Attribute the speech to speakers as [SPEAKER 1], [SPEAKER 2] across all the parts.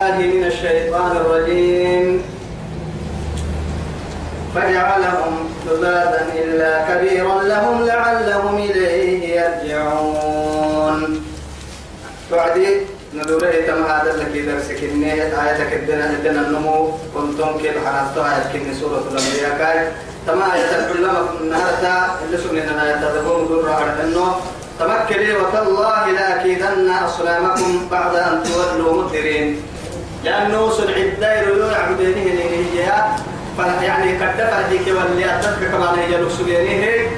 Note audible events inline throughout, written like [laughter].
[SPEAKER 1] من الشيطان الرجيم. فجعلهم ذبابا إلا كبيرا لهم لعلهم إليه يرجعون. توعدي ندوره تم هذا الذي درسك إني آياتك الدنا الدنا النمو. كنتم كيف حنفتها آية كني سورة الأنبياء. كاي تما آية العلماء النهارده. اللي سننا آية تدبون دور رعد إنه تمكني. وتالله لأكيدن أصنامكم بعد أن تولوا مدبرين. لأنه سنع الدائر يعبدينه لنهيها يعني قد دفع ديك واللي أتفق كمان هي لسجينه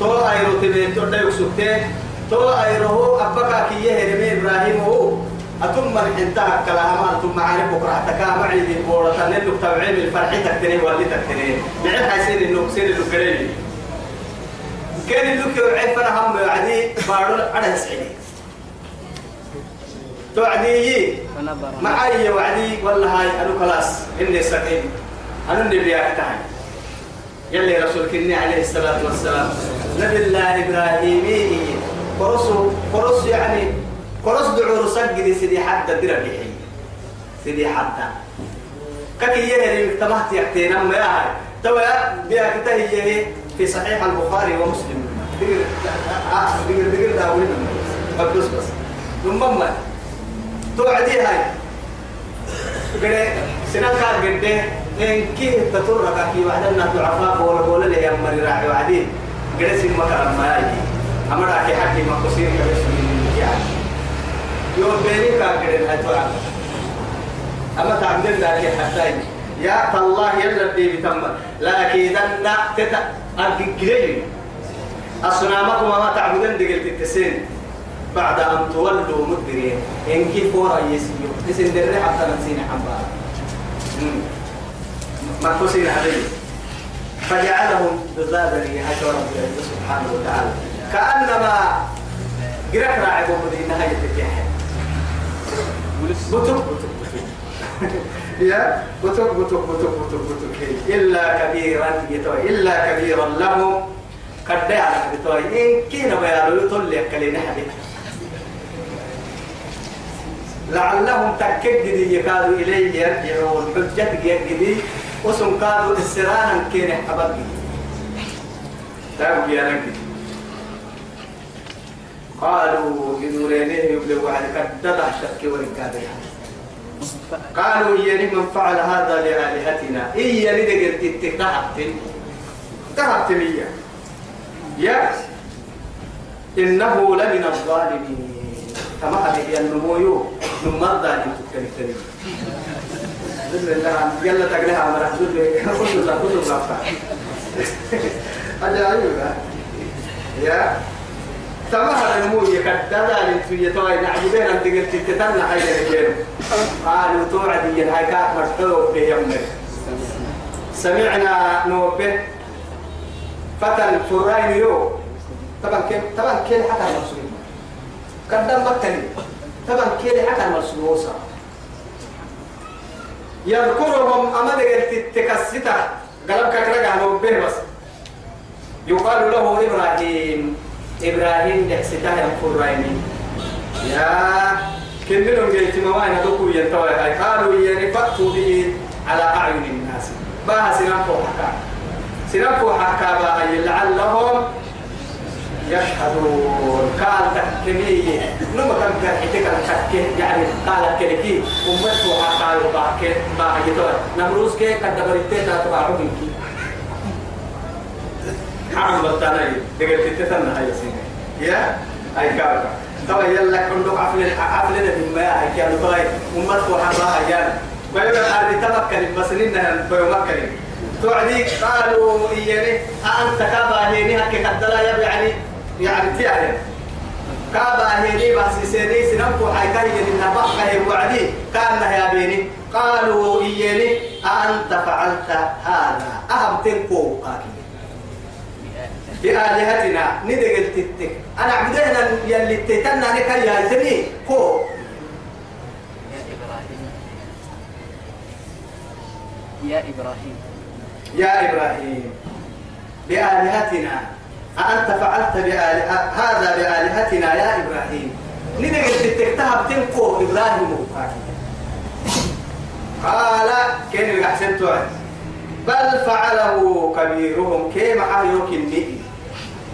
[SPEAKER 1] تو أيرو تبي تو دا يسكته تو أيرو أبكا كي يهرمي إبراهيم هو. أتم من انتهى كلام أتم معارف تكا معي دي بورة تنلو تبعين الفرح تكتني واللي تكتني. بعد حيصير إنه بصير إنه كريم كان اللوك يوعي فأنا هم يعني بارو على سعيدي توعدي معي وعدي والله هاي أنا خلاص إني سقيم أنا النبي أكتاي يلي رسولك إني عليه الصلاة والسلام نبي الله إبراهيم قرص قرص يعني قرص دعور سجدي سيدي حتى دربي سيدي حتى كك يهري تمهت يحتينا ما هاي توا بيا كتاهي في صحيح البخاري ومسلم دقيقة دقيقة دقيقة داولين بس بس ثم توعدي هاي. قد سنان كان قد إن كي تطرق كي وعدنا ضعفاء بولا بولا لي يا مري راعي وعدين قد سن مكان ما يجي. أمر أكي حكي ما قصير كبس من يعني يوم بيني كان قد هاي توعد أما تعبدين ذلك حتى يا الله يلا دي بتم. أكيدن تتا أكيد أصنامكم ما تعبدين دقلت التسين. بعد أن تولوا مدبرين. إن كيف ورا يسيو. تسين دري حتى نسين حبا مركوسين عليه فجعلهم ذبابا يهجر رب سبحانه وتعالى. كأنما قرأت راعب ومدين نهاية الجحيم بتوك بتوك [laughs] يا بتوك بتوك بتوك بتوك بتوك. إلا كبيرا إلا كبيرا لهم. قد يعرف بتوي إن كينا بيالو يطلع كلينا حبيبي لعلهم تأكد جدي يكادوا إليه يرجعون. حجة جدي وسن كادوا السرانا كين حبل تابوا يا نجد قالوا بدورينه يبلغوا على كدد شك ورقاد قالوا يا من فعل هذا لآلهتنا؟ إيا ندقر تتكهبت تهبت لي يا إنه لمن الظالمين. كما هذه النمويو نمرضى أن تتكلم يلا تقلها أمر أحدود كل الله كل الله أجايب يا. تمام. النمو يكددا لنتوي توي نعبدين أن تقل تتتنا حاجة رجال قالوا توعدي هاي كات مرتو بيمنا سمعنا نوبة. فتى فراين يو طبعا كيف طبعا كيف حتى المسلمين قدام مكتني. طبعا كيلي حتى المسلوسة يذكرهم أمد تكستا قلب كرجع عنه به بس. يقال له إبراهيم. إبراهيم دحستا ينفر رأيني يا كنهم جيت موين دكوا ينتوي. قالوا يعني فأتوا به على أعين الناس. باها سنفو حكا. سنفو حكا باها. لعلهم يشهدون قال تحكمي. نما كان كرحتك الحكي يعني قال كلكي. أمته قالوا باك يتوى نمروز كي قد بريتنا تبعو منك حرم بطاني دقل تتثنى هاي سنة يا؟ أي كاركا طبعا يلا كندوك عفلنا عفلنا بما هاي كانوا طبعا أمته حباها يعني. بيوم الأرض تمكن. بس إنها بيوم مكن توعدي قالوا إياني. أنت كابا هيني. هكي كدلا يعني يعني تعلم كابا هيني بس سيني سنبقوا حيكاي إنها بقى وعدي. كان يا بيني. قالوا إياني أنت فعلت هذا؟ أهم تنكو قاكي بآلهتنا ندق التتك. أنا عبدنا يلي تتنا نكا يا زمي. كو.
[SPEAKER 2] يا إبراهيم.
[SPEAKER 1] يا إبراهيم. بآلهتنا أأنت فعلت بآله... هذا بآلهتنا يا إبراهيم. ندق التتك تهب تنكو إبراهيم قال كين الأحسن توعد؟ بل فعله كبيرهم كيما حيوك النئي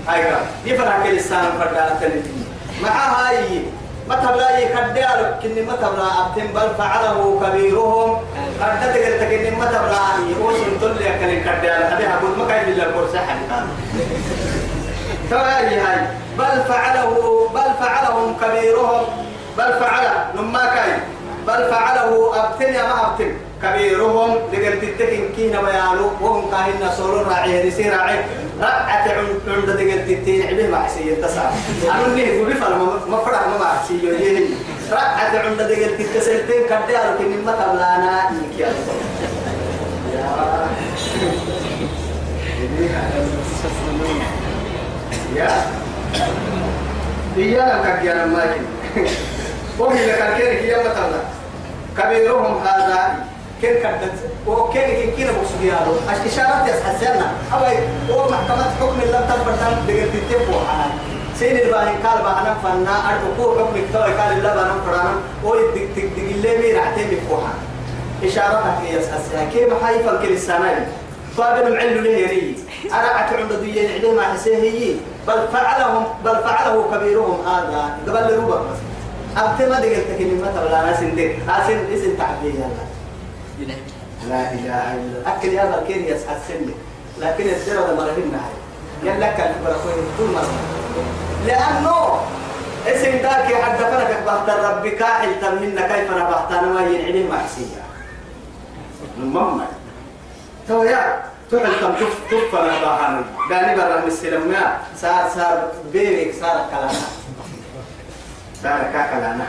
[SPEAKER 1] هاي قال يفرح كل السنة فردانة مع هاي ما تبلا يكدر كني ما تبلا أبتم بل فعله كبيرهم. قد تقدر تكني ما تبلا يقول لك كن كدر هذا هقول ما كاين إلا الكرسي تواجه هاي بل فعله بل فعلهم كبيرهم بل فعل لما كاين بل فعله أبتن يا ما أبتن. كبيرهم لقد تتكين كينا بيانو وهم كاهن سولو راعي رسي راعي رأت عند دقل تتين عبه ما حسي يتسع أنا نيه بفعل ما فرح ما حسي يجيه رأت عند دقل تتسلتين كديارو كني ما تبلانا يكيا يا إيانا كاكيانا ماكين وهي لك الكيرك يا متلا كبيرهم هذا كن كدت وكن كن كن بوسديالو اشارات يسحسنا أو أو محكمة حكم الله تبرتان دغه تتبو حنا سين الباهي قال بانا فنا ارتقو حكم كتاب قال الله بانا فرانا أو دك دك دك اللي مي رعتين بفوحا اشارات هي يسحسها كيف حيفا كل السنة فابن معلو له يري أنا أتعند دي عليه ما بل فعلهم بل فعله كبيرهم هذا. قبل ربع أبتما دقلت كلمة ولا ناس دي أسن اسم تعبيه يلا لا إله إلا الله. أكل يا بركين يسعد سنة لكن الدرة مرهن هاي يلا كان بركوين طول مرة لأنه اسم ذاك حد فرقك بحت ربي كاحل تمنا كيف أنا بحتانا ما ينعلم معسية المهم يا تعال كم تف تف أنا بحانا داني برا من السلم صار صار بيرك صار كلانا. صار كلانا.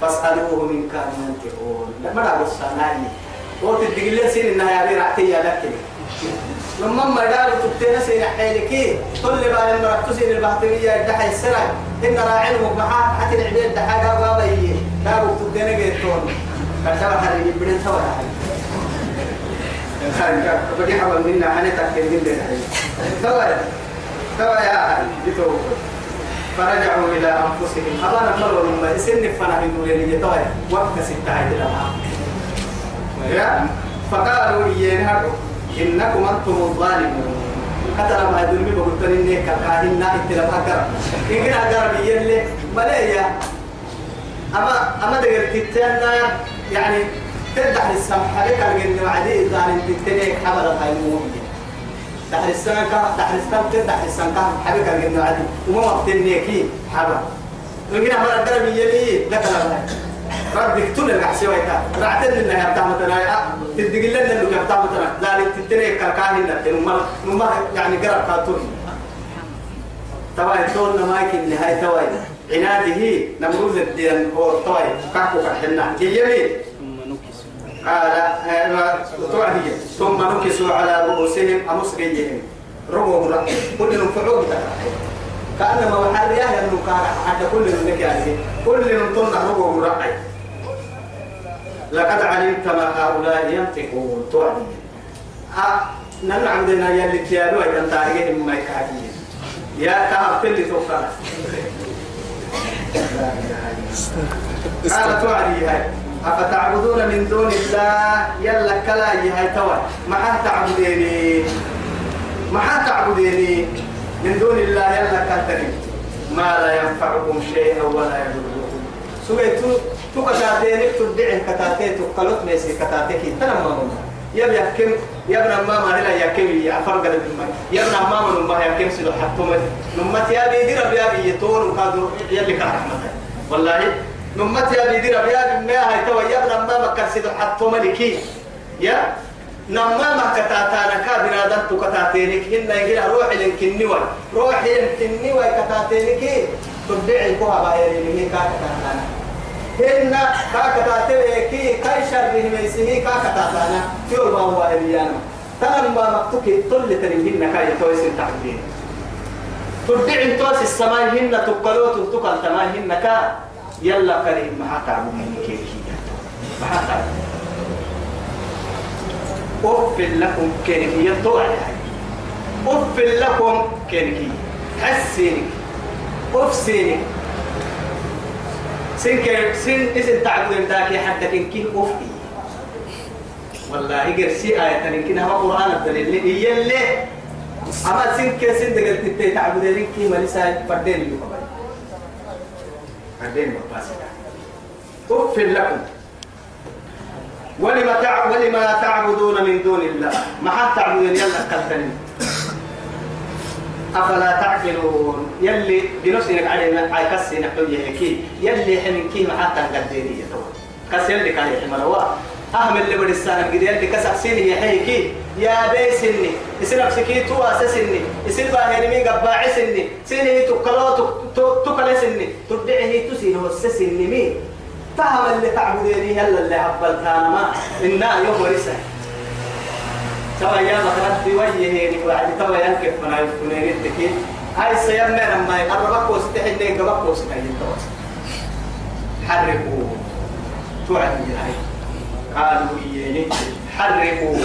[SPEAKER 1] فاسألوه من كان ينتقون لما رأى الصناعي قلت الدقلين سين إنها يعني رعتي لك لما ما داروا تبتين سين حيلك كل لما رحتوا سين البحثية دحى السنة إن راعينهم معاه حتى العبيد دحى بابا يي داروا تبتين جيتون أنا إلى أنفسهم. أبانا مروا لما سن فنا من دون اللي يتوه وقت فقالوا إيانا إنكم أنتم الظالمون. قتل ما يدرمي أما أما تتنا يعني تدح السمح عليك الجن وعدي ظالم تتنيك حمل الخيمون دحر السنة كا دحر السنة تدحر السنة كا حبيك الجن وعدي وما وقت النيكي حبا. لكن أما الدرب يلي لك لا ربك تون القحسي ويتا. رعتن لنا يبتع متنا تدق لنا اللي يبتع متنا لا تتنيك كاهن نما نما يعني قرب كاتون. تواي تون ما يمكن نهاية تواي عناده نمروز الدين هو تواي كاكو كحنا. يلي قال ثم نكسوا على رؤوسهم أمسكيهم. ربهم رأي كل نفعوه كأنما وحرياه أنه كان حتى كل من يعني كل طن ربهم رأي لقد علمت ما هؤلاء ينطقون. توعدي أه نحن عندنا يلي تيادوا إذا تاريخهم ما يكاكين يا كهب تلي توقع قال توعدي هاي. أفتعبدون من دون الله؟ يلا كلا يهي توا ما تعبديني. ما تعبديني. من دون الله يلا كتني ما لا ينفعكم شيئا ولا يضركم. سويتو تو كتاتين تدعي كتاتين تقلت ميسي كتاتك تنمى يبي يحكم يبنى ما ما هلا يحكم يعفر قلب الماء يبنى ما من ما يحكم سيدو حتى نمت يا بيدي ربي يا يطول وكادو يلي كرحمة والله نمت يا بيدي ربي يا ما هاي تو يبنى ما مكر سيدو حتى ملكي يا نما ما كتاتانا كابنا دنتو كتاتينك هن يجي روح لنكنيوي روح لنكنيوي كتاتينك تبدعي كوها بايرين هي هن كاكتاتينك كاي شره ميسيه كاكتاتانا يور ما هو إليانا تنم ما مكتوكي طل تنمهن كاي تويسن تعبدين تبدعي توس السماء هن تقلوت تقل تماي هن كا. يلا كريم ما تعبدين كيكي ما تعبدين أف لكم كينكية طوعي. أف لكم كينكية حسينك. أف سينك. سن كي سن اسم تعبد داكي حتى كن كي أفتي والله يقر سي آية تنكين هما قرآن الدليل. اللي يلي أما سن كي سن دقل تتي تعبد كي ملسا فردين يقبل فردين مقاسدا أف لكم. ولما تع... ولما تعبدون من دون الله. ما حد تعبدون يلا قتلني أفلا تعقلون؟ يلي بنفسك علينا على كسي نحوية كي. يلي حين كي حتى قديني كسي يلي كان يحمل هو أهم اللي بدي السنة قد يلي كسر سيني يا حيكي يا بي سني. يصير نفسكي تو أسسني يصير باهي مين قباع سني. سيني تكلو تكلو سني. تبعه تسيني وسسني مين؟ فهم اللي تعبديني هلا اللي هبل كان ما. إنا يوم ورسه توا يا مخرج وجهه وعد توا ينكف من يكونين التكين هاي سيما لما يقربك وستحل لك بك وستحل حرقوا توعد هاي قالوا إياني حرقوا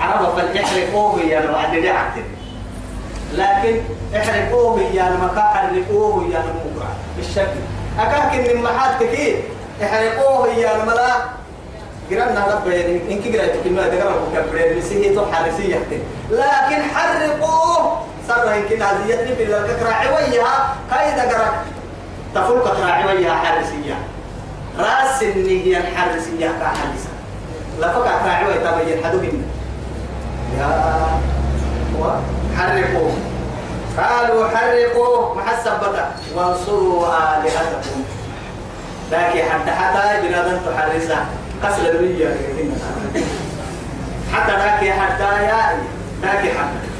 [SPEAKER 1] عرب فالإحرقوه يا الوعد دعتن لكن احرقوه يا المكا حرقوه يا الموقع بالشكل. أكاك من محال تكين احرقوه يا الملا قرأنا رب يعني إنك قرأت كلمة تقرأ كبرين مسيه تو حارسية لكن حرقوه. صار يمكن هذه في الكرة عويها كايدا قرأ تفوق كرة عويها حارسية راس النهي الحارسية كحارسة لا فقط كرة عوي تبين حدوهن يا حرقوه. قالوا حرقوا محسبة وانصروا آلهتكم. لكن حتى حتى بنادم تحرسها قصد الرية حتى ذاك حتى يا ذاك حتى.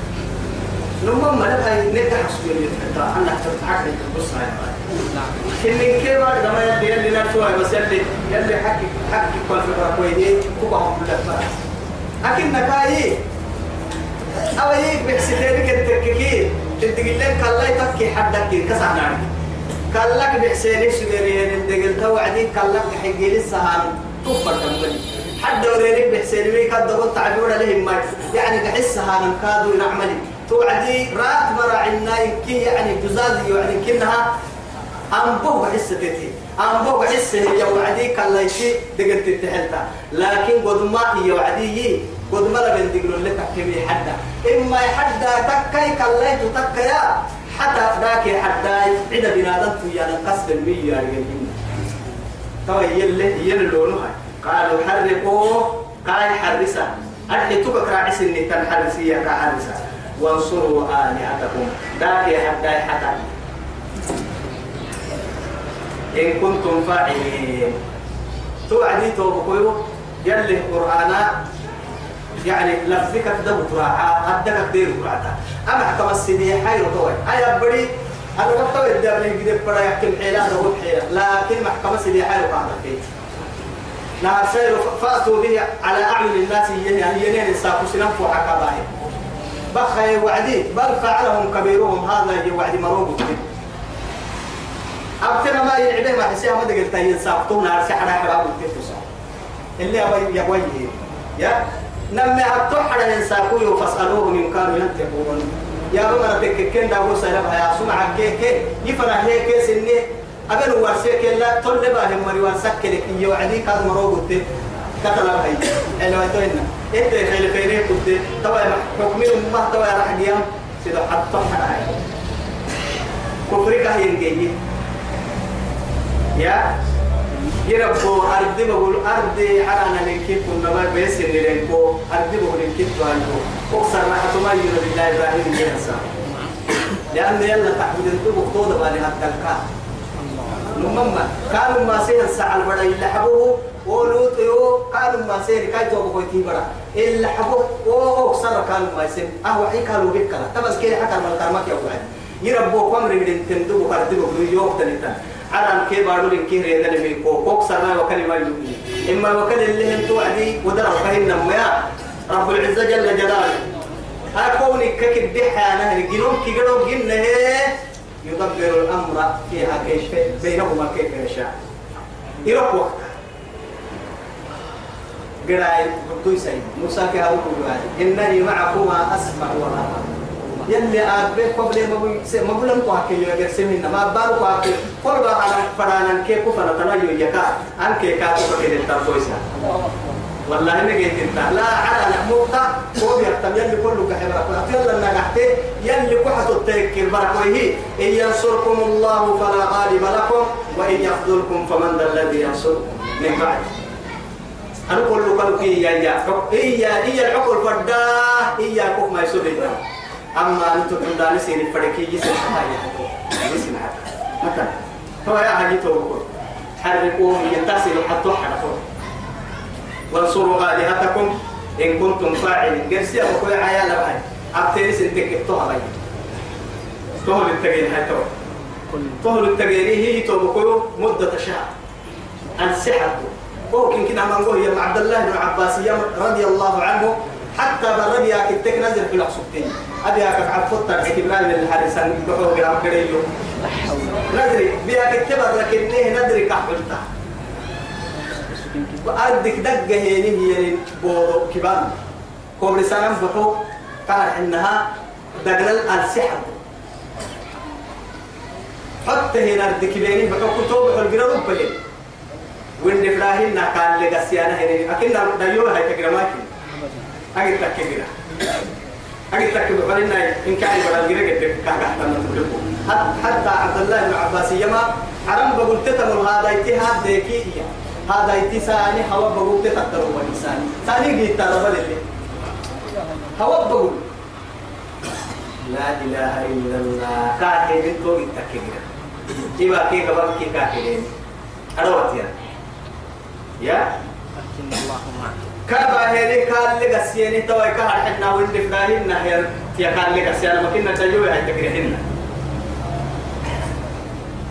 [SPEAKER 1] لما ما نبغى نفتح سوريا حتى أنا تفتح لك بص هاي كل كيما لما يلي يلي نفسه بس يلي يلي حكي حكي كل فكرة كويسة كوبا هم كلها أكيد نكاي أو يك بحسيتك التككي تدقل لك الله يتكي حدك كسر نارك كلك بحسيني سجري ندقل توعدي كلك حقي لسه توفر تنبلي حد ورينك بحسين مي كاد دبل تعبير عليهم ما يعني تحسها من كادوا نعملي توعدي رات مرا عنا كي يعني جزازي يعني كنها. أم بو بحس تتي أم بو بحس هي وعدي كلا شيء دقت تتحلتا لكن قد ما هي وعدي قد ما لبن تقول لك كمي حدا. إما حدا تكاي كلا تكايا حتى ذاك حدا عدا بنادم يا قصد المية يعني. توا يلي يلي لونه قالوا حرقوه. قال حرسا أرحي تبك راعس إني تنحرسية كحرسا وانصروا آلهتكم. ذاك حتى حتى. إن كنتم فاعلين. توعدي توبكويو يلي قرآنا يعني لفظك دبو تراعا أدك دير تراعا أما حكم السيدي حيرو توي أي أبري أنا ودي أبني قد برا يحكم حيلا هو حيلا لكن محكمة سيدي حيرو قاعدة فيه نهار سير فأتوا به على أعين الناس يعني ينين ساقوا سنفوا حكاباه بخي وعدي بل فعلهم كبيرهم هذا وعدي مروب أبتنا ما يلعبه ما حسيها ما دقلت ينساقتون نهار سحنا حرام التفسع اللي أبي يبويه يا نمي أبتوحر ينساقوا فاسألوهم إن كانوا ينتقون يا رب أنا تككين داو سيربها يا سمع كيك يفرح هيك سني. أبن ورسيك لا تل باهم مري ورسك لك. يوعدي كاد مروبت كتل هاي أنا وتوينا إنت خيل خيري كنت توا حكمي ما توا راح ديام سيدا حتى حراي كفرك هي الجيد يا يربو أرضي بقول أرضي حرانا لكيف كنا ما بيس إن لينكو أرضي بقول لكيف توانكو أكثر ما حتما يرد الله إبراهيم جهنم لأن يلا تعبد الدبو طول بالي حتى الكار نمما كانوا ما سير ساعة البڑا إلا حبوه ولوط يو كانوا ما سير كاي تو بقول برا إلا حبوه أو أكثر كانوا ما سير أهو أي كانوا بكلا تبس كي حكى من كرمك يا وعد يربو كم رجل تندو كردو بقول يوم تنتا على كي بارو لين كي ريدا لمي كو أكثر وكلمة يومي إما وكل اللي هم توعدي ودروا كهن نميا رب العزة جل جلاله. أكوني ككدحة نهر جنوم كي جنوم جنه يدبر الأمر فيها كيف بينهما كيف يشاء. يروح وقت. قراي بطوي سيد. موسى كهو إنني معكما أسمع وأرى يلي أبي قبل ما بقول ما بقول لهم قاكي يا جرسمين ما بارو قاكي كل بقى على فرانا كيف فنا تنايو يكا أن كي كاتو كده تربويسا والله ما جيت انت لا على نحموقة هو بيختم يلي كله كحبرك يلا نجحتي يلي كحتو التذكر بركوه إن ينصركم الله فلا غالب لكم وإن يخذلكم فمن ذا الذي ينصركم من بعد أنا كل كي يا يا إيا إيا العقل فدا إيا كوك ما يسود أما أنتم تندان سيني فريقي يسمع هاي يسمع مثلا هو يا هاي توقف. حرقوه ينتصروا حتى حرقوه. وانصروا آلهتكم إن كنتم فاعلين قرسي أبو عيال بهاي أبتنس انتك توها بي توها التقين هاي توها توها التقين هي توبكو مدة شهر. السحر ممكن كنا ما نقول يا عبد الله بن عباس رضي الله عنه. حتى برد يا كتك نزل في العصبتين أبي أكف عفوت ترك إبراهيم الحارسان يقولوا قرام كريو ندري بيا كتب لكنه ندري كحولته وأدك دقة هي هي بورو كبان كوبري سلام بحو قال إنها دقل السحر حتى هنا أدك بيني بحو كتب الجرام بلين وين إبراهيم نقال لقسيانا هنا أكيد دايوه هاي تجرماكي أجد تكبيرا أجد تكبيرا فلنا إن كان بدل جرى قد كان حتى حتى عبد الله بن عباس يما حرام بقول تتمر. هذا اجتهاد ذكي هذا اتصاني هوا بقول تتقدر ونساني ثاني. جيت ترى بدل هوا بقول. لا إله إلا الله. كاهي بنتو التكبيرا إيوا كي كبر كي كاهي أروت يا. يا؟
[SPEAKER 2] الله معك.
[SPEAKER 1] كابا هيري كان لك السيني توا كان حنا وين فلانين نهير يا كان لك السيني ما كنا تجوي هاي تكرهنا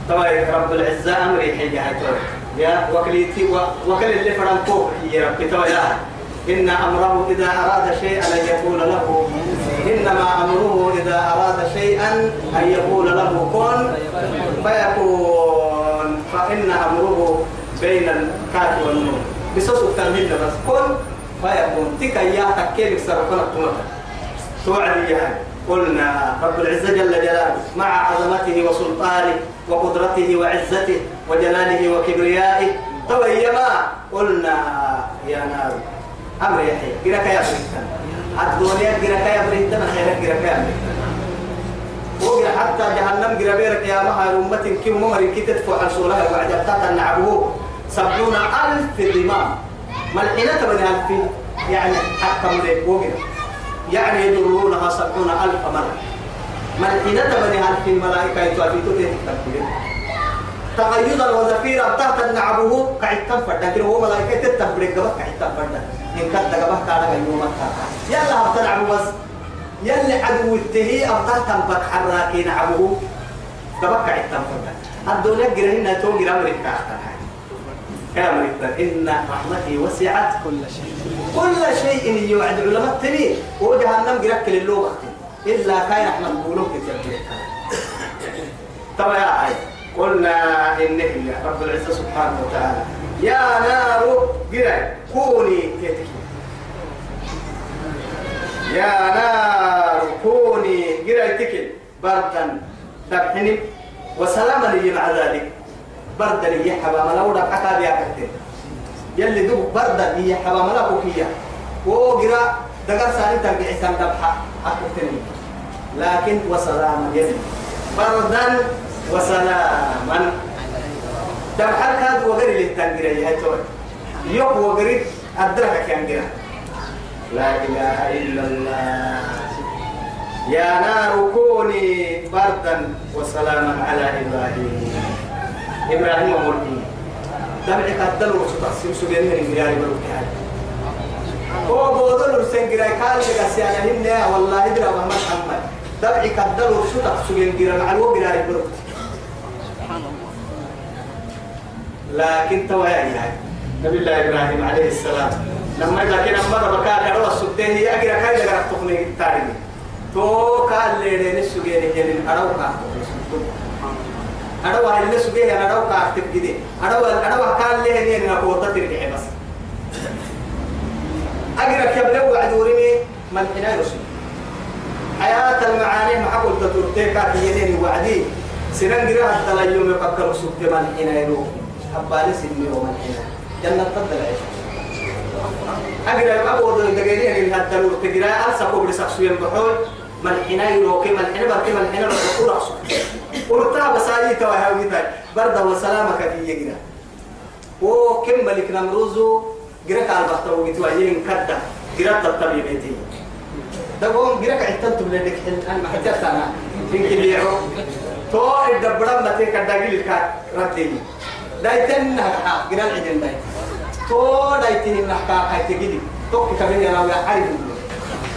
[SPEAKER 1] توا رب العزة أمري حي هاي توا. يا وكليتي وكل اللي فرنكو يا رب توا يا. إن أمره إذا أراد شيئا أن يقول له إنما أمره إذا أراد شيئا أن يقول له كن فيكون. فإن أمره بين الكاف والنون. بصوص التمهيد بس كن فيكون تك يا تكيل سرفنا التمر توعد يعني قلنا رب العزة جل جلاله مع عظمته وسلطانه وقدرته وعزته وجلاله وكبريائه. تويما قلنا يا نار. أمر يحيى قرأك يا بريتان الدنيا قرأك يا بريتان خيرك قرأك يا بريتان وقرأ حتى جهنم قرأ بيرك يا مهر أمة كم عن سولها وعد أبتاتا نعبه سبعون ألف ضمام ملحنة من ألف يعني حكم لك وقرأ يعني يدرونها سبعون ألف مرة. ملحنة من ألف ملائكة يتوافيتو تهتم تقيدا وزفيرا تحت نعبه قاعد تنفرد. لكن هو ملائكة تتبرك قبك قاعد تنفرد. إن كنت قبك كان يوم يلا هبتنعبه بس. يلي عدو التهي. أبقى تنبك حراكين عبوه قبك قاعد تنفرد. الدنيا قرهن تو قرام ركا إن رحمتي وسعت
[SPEAKER 2] كل شيء.
[SPEAKER 1] كل شيء يوعد علماء تني وجهنم قرك للوقت إلا كاين بولوك تتبرك طبعا يا عاي قلنا إنه رب العزة سبحانه وتعالى. يا نار قرأ كوني تتكي يا نار كوني تكي بردا دبحني وسلاما لي مع ذلك. بردا لي حبا ملودا حكا بيا كتير يلي دوب بردا لي حبا ملوكو كيا وقرأ دقر سالي تنبيع سام دبحا أكتني لكن وسلاما يلي. بردا وسلاما. دبحا كاد وغير اللي تنقرأ هاي توي يوم وغير أدرك كان قرأ لا إله إلا الله. يا نار كوني بردا وسلاما على إبراهيم. إبراهيم ومرتي دمعي قدل وستقسم سجن من إبراهيم ومرتي هو بودل ورسن قراي قال لك أسيانا هنا والله إدرا محمد محمد دمعي قدل وستقسم سجن قراي مع الوقت إبراهيم
[SPEAKER 2] الله
[SPEAKER 1] لكن توا يا نبي الله إبراهيم عليه السلام. لما كنا مرة بكاء كروا السبتين هي أجرا كاي لقى تقني التاريخ تو قال لي لين السجين جنين أروك أروك هاي اللي سجين أنا أروك أكتب كده. أروك أروك قال لي هني أنا قوة ترجع بس. أجرا كم لو وعد ورمي من هنا يرسل حياة المعاني مع قلت ترتيكا ينين وعدي. سنن قراءة الدلا يوم يفكر سبت من حين يروح. حبالي سني ومن حين جنة تدل عيش أقرأ أبو ذو دقيقين اللي هدلوا تقرأ ألسا كوبري سكسوين بحول من حين يروح من حين بركي من حين يروح. رأسه ورتها بسايي توا هاوي برد وسلامك في يقرأ وكم ملك نمروزو؟ قرأ قال بحتو ويتواجين كدا قرأ تطبي بيتي دقوم قرأ عتنتم لديك حل أنا حتى أنا يمكن يعو تو الدبرم متى كدا قيل كا ردي. دايتن نحكا. قرأ العجل داي. تو دايتن نحكا. هاي تجدي تو كمان يا راوي. حرب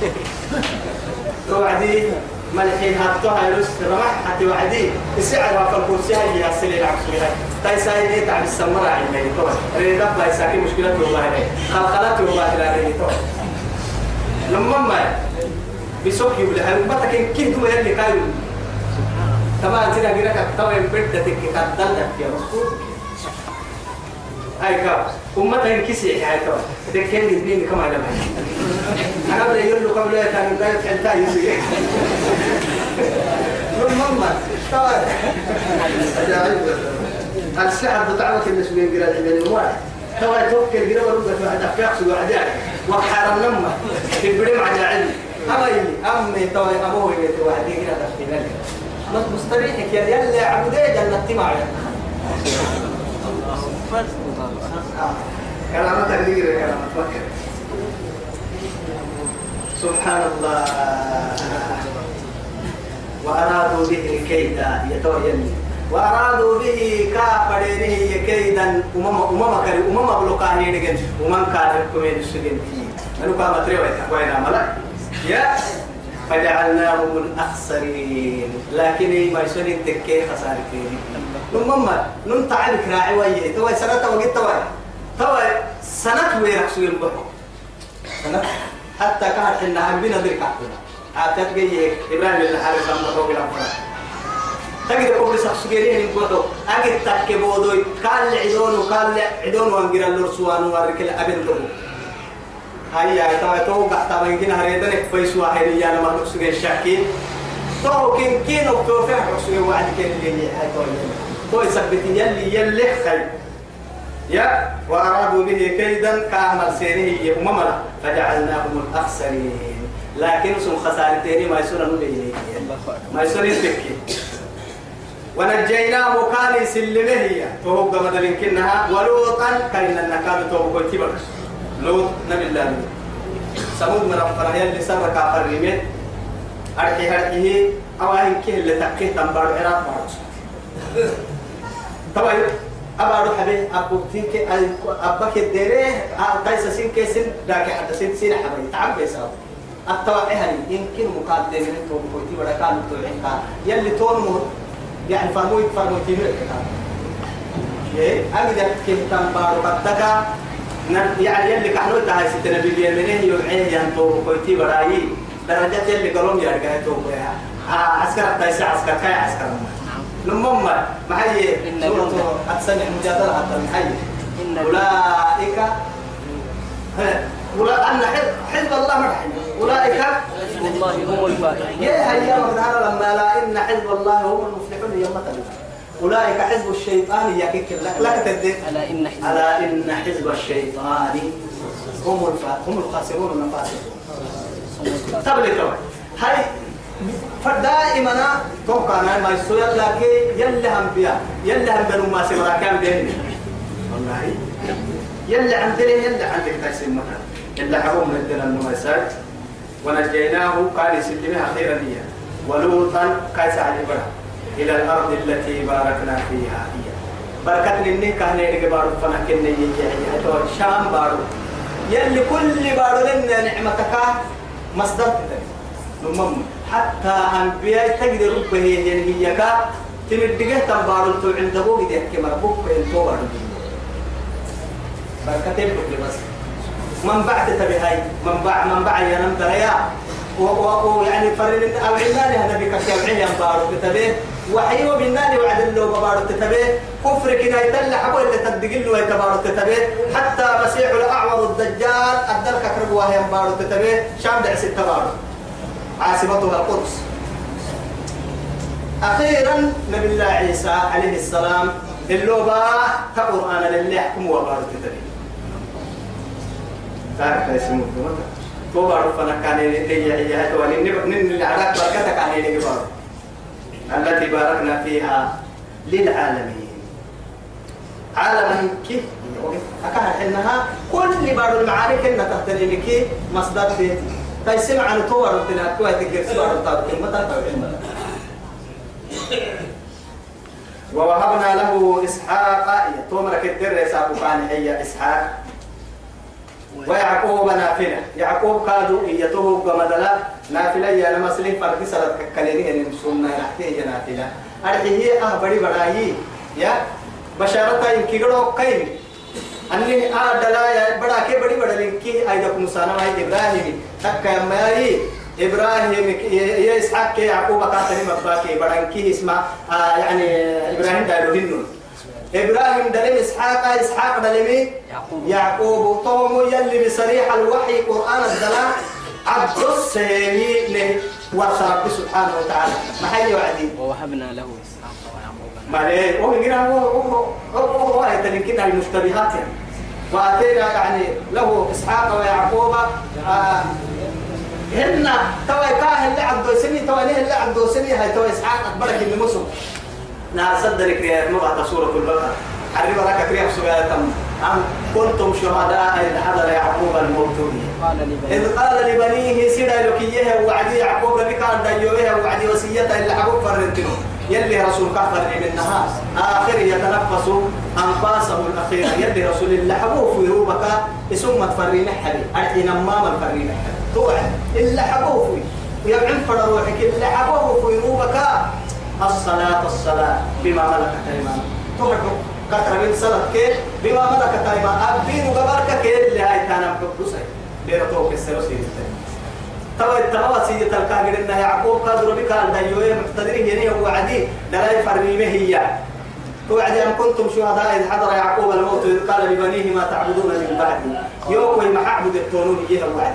[SPEAKER 1] [laughs] تو عدي. ملحين هاتو هاي رس رمح حتى وعدي. السعر وفر كرسي هاي يا سلي العكس هاي تاي ساي ليه تعب السمرة عندي تو ريدا باي ساكي مشكلة والله هاي. خلقلات والله لا ريدا تو لما ما بسوق يبلع بتك كنت ما يلي كايو تمام تنا غيرك توا بدتك كدلت يا مسكوت هاي كاب أمتها انكسي هاي توا تكين الاثنين كما لما أنا بدي يقول له قبل كان قاعد حتى يسوي المهم توا السحر بتعبك النسبين قراءة العلم واحد توا توكل قراءة ورقة واحد أفياق سوى عجائب وحرم لما تبرم عجائب أمي أمي توا أبوه بيت واحد. في ذلك مس مستريحك يا يلا عبدي جنة كلامك تقدير كلامك فكر سبحان الله وأرادوا به كيدا يتوين وأرادوا به كافرينه كيدا أمم أمم كري أمم بلقاني نجن أمم كان كمين السجن أنا كام تريوا وين عملا يا فجعلناهم الأخسرين. لكن ما يسوني تكي خسارتين نمم نم تعبك راعي ويه توي سنة وقت توي. توي سنة ويرك سوي البحر. سنة. حتى كانت حنا هم بنا ذلك عقلنا عاتت جي إبراهيم الحارس أم بحر بلا فرق تجد قبل سخسجيرين يقولوا أجد تكبودوي قال عدون وقال عدون وانجر اللورسوان واركل أبن له هيا توا تو قحتا بينكين هريدنك. بيس واحد يا لما تقصد الشاكين. تو كين كين وكوفي حقصد واحد كين اللي هاي تو يثبت يلي يلي خير يا وأرادوا به كيدا كامل سيره أمما فجعلناهم الأخسرين. لكن سن خسارتين ما يسون نبيه ما يسون يتكي ونجيناه كان سلمه هي فهو قمد كنها ولوطا كان النكال تو كنت لوط نبي الله سمود من الفرح يلي سر كافر ريمين أرحي هرحيه أوائن كه اللي تكيه تنبار عراق بارس طبعا أبارو حبي أبوكتين كي أباك الديري قيس سين كيسين داك حتى سين سين حبي تعب بيساو التوعي هاي يمكن مقادة من تو بويتي ولا كان توعين كان. يلي تون يعني فرموي فرموي تيمر كتاب يه أقدر كي تنبارو قدك يعني يلي كحلو تهاي ستنا باليمنين يوعيه ينتو بويتي براي درجات يلي قلوم يرجع تو بيها عسكر تايسي عسكر كاي عسكر؟ لمم محي سورة أتسمع مجادلة حتى محي أولئك ولا أن حزب الله مرحبا أولئك
[SPEAKER 2] حزب الله هم الفائزون
[SPEAKER 1] يا هيا مدهر لما لا إن حزب الله هم المفلحون يوم تلف أولئك حزب الشيطان يكيك لك لا تدد
[SPEAKER 2] ألا إن حزب
[SPEAKER 1] ألا إن حزب الشيطان هم الفا هم الخاسرون الفاسقون تبلي هاي فدائما توقع أنا ما يسوي لك يلي هم بيا يلي هم بنو ما سمرا كان بيني. والله. يلي عندنا يلي عندك تايسين مثلا يلي حرم لدينا النمسات ونجيناه قال يسلمها خيرا هي. ولوطا قيس على برا إلى الأرض التي باركنا فيها هي. بركة لني كان يرجع بارو فنا كنا يجي شام بارو. يلي كل بارو لنا نعمتك مصدر. نمم. حتى أنبياء تقدر ربه يعني هي كا تمدقه تنبارو تو عند أبوه دي حكي مربوك بين تو بارو بركتين بكل بس. من بعد تبهاي من بعد من بعد ينام تريا و يعني فرن أو عندنا هذا بك شرعيا بارو كتبه وحيو بالنار وعد له بارو كتبه كفر كنا يتل حبو اللي تدقل له يتبارو كتبه حتى مسيح الاعور الدجال ادلك كربوا هي بارو كتبه شام دع ست بارو عاصمتها القدس. أخيرا نبي الله عيسى عليه السلام اللوبا تقرآن لله يحكم وبارك تدري تعرف اسمه تو بارو فانا كان لي هي تو نن اللي عراك بركتك عن اللي بارو التي باركنا فيها للعالمين. عالم كيف؟ أكاد إنها كل بارو المعارك إن تحتني لك مصدر بيتي. تيسمع عن تو بارو تنا تو هتكير بارو تابع متى؟ تابع ووهبنا له إسحاق تومر كدر يسابق عن هي إسحاق. ويعقوب نافلة يعقوب كادوا إيته قمدلا. نافلة يا لما سليم فرق سلط كليني إن سنة نحتيه نافلة. أرحيه أه بدي بداهي يا بشارة إن كيغلو كين أني آه دلا يا بڑا كي بڑی بڑا لنكي أيدك مسانا ما إبراهيم تكا ماي إبراهيم يا إسحاق كي يعقوب كاتني مباكي بدنكي اسمه آه يعني إبراهيم دايلو هنون إبراهيم دلم إسحاق إسحاق دلم
[SPEAKER 2] يعقوب.
[SPEAKER 1] توم يلي بصريح الوحي قرآن الدلاء عبد السيمي له ورث سبحانه وتعالى ما حي وعدي
[SPEAKER 2] ووهبنا له إسحاق ويعقوب
[SPEAKER 1] ما ليه هو هو هو هو هو المشتبهات يعني واتينا يعني له إسحاق ويعقوب آه هن توا كاه اللي عبدو سني توا ليه اللي عبدو سني هاي توا إسحاق أكبرك اللي مسلم نا صدرك يا ما بعد سورة البقرة. حرب لك كريم سورة أم كنتم شهداء إذ حضر يعقوب الموت. إذ قال لبنيه سيدا لكيه وعدي يعقوب ربك أن ديوه وعدي وسيته اللي حقوق فرنتنو يلي رسول كفر منها آخر يتنفس أنفاسه الأخيرة يلي رسول اللي حقوق في روبك اسم تفرين حبي. أرحي نمام الفرين حبي. توعد. اللي حقوق في. ويبعن فر روحك اللي حقوق في روبك. الصلاة الصلاة بما ملكت أيمانك. توعد. كتر من صلاة كيف بما ملكت أيمانك. أبين وقبرك كيف اللي هاي تانا مكبوسة بيرتوك السلوسي توا التوا سيدة الكاغر إن يعقوب قادر بك أن ديوه مقتدر ينيه وعدي دلاي فرميمه هي. توعد أن كنتم شهداء إذ حضر يعقوب الموت إذ قال لبنيه ما تعبدون من بعدي؟ يوكوي ما أعبد التونون إيه وعد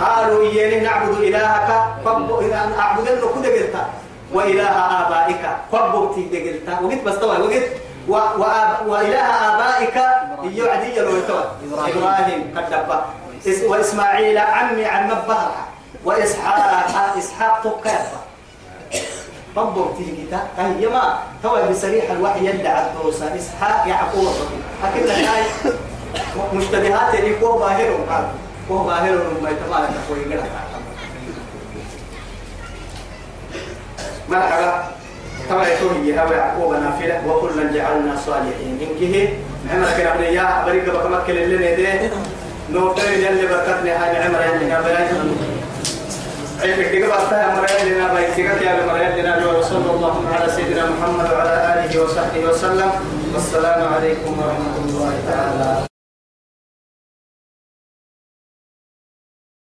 [SPEAKER 2] قالوا
[SPEAKER 1] إياني نعبد إلهك فب إذا أن أعبد إنه كده قلت. وإله آبائك فب تيجي قلت. وقلت بس طبعا وقلت. وإله آبائك يعدي لو يتوى
[SPEAKER 2] إبراهيم.
[SPEAKER 1] إبراهيم قد دبا إس... وإسماعيل عمي عم بهرها وإسحاق إسحاق تقافة فب تيجي تا هي ما توى بصريح الوحي يدعى الدوسة. إسحاق يعقوب. أكيد هاي مشتبهات اللي هو باهر قال هو باهر ما يتمالك أخوي قال مرحبا كما يقول هي يعقوب نافلة. وكلا جعلنا صالحين. إنكه عمر كنا بني يا بريك بكمكل اللي نيده نوفر يلي بركتني هاي عمر يلي عيبك دقا بطاها مريال لنا بيتك يا مريال لنا وصلى الله على سيدنا محمد وعلى آله وصحبه وسلم. والسلام عليكم ورحمة الله تعالى.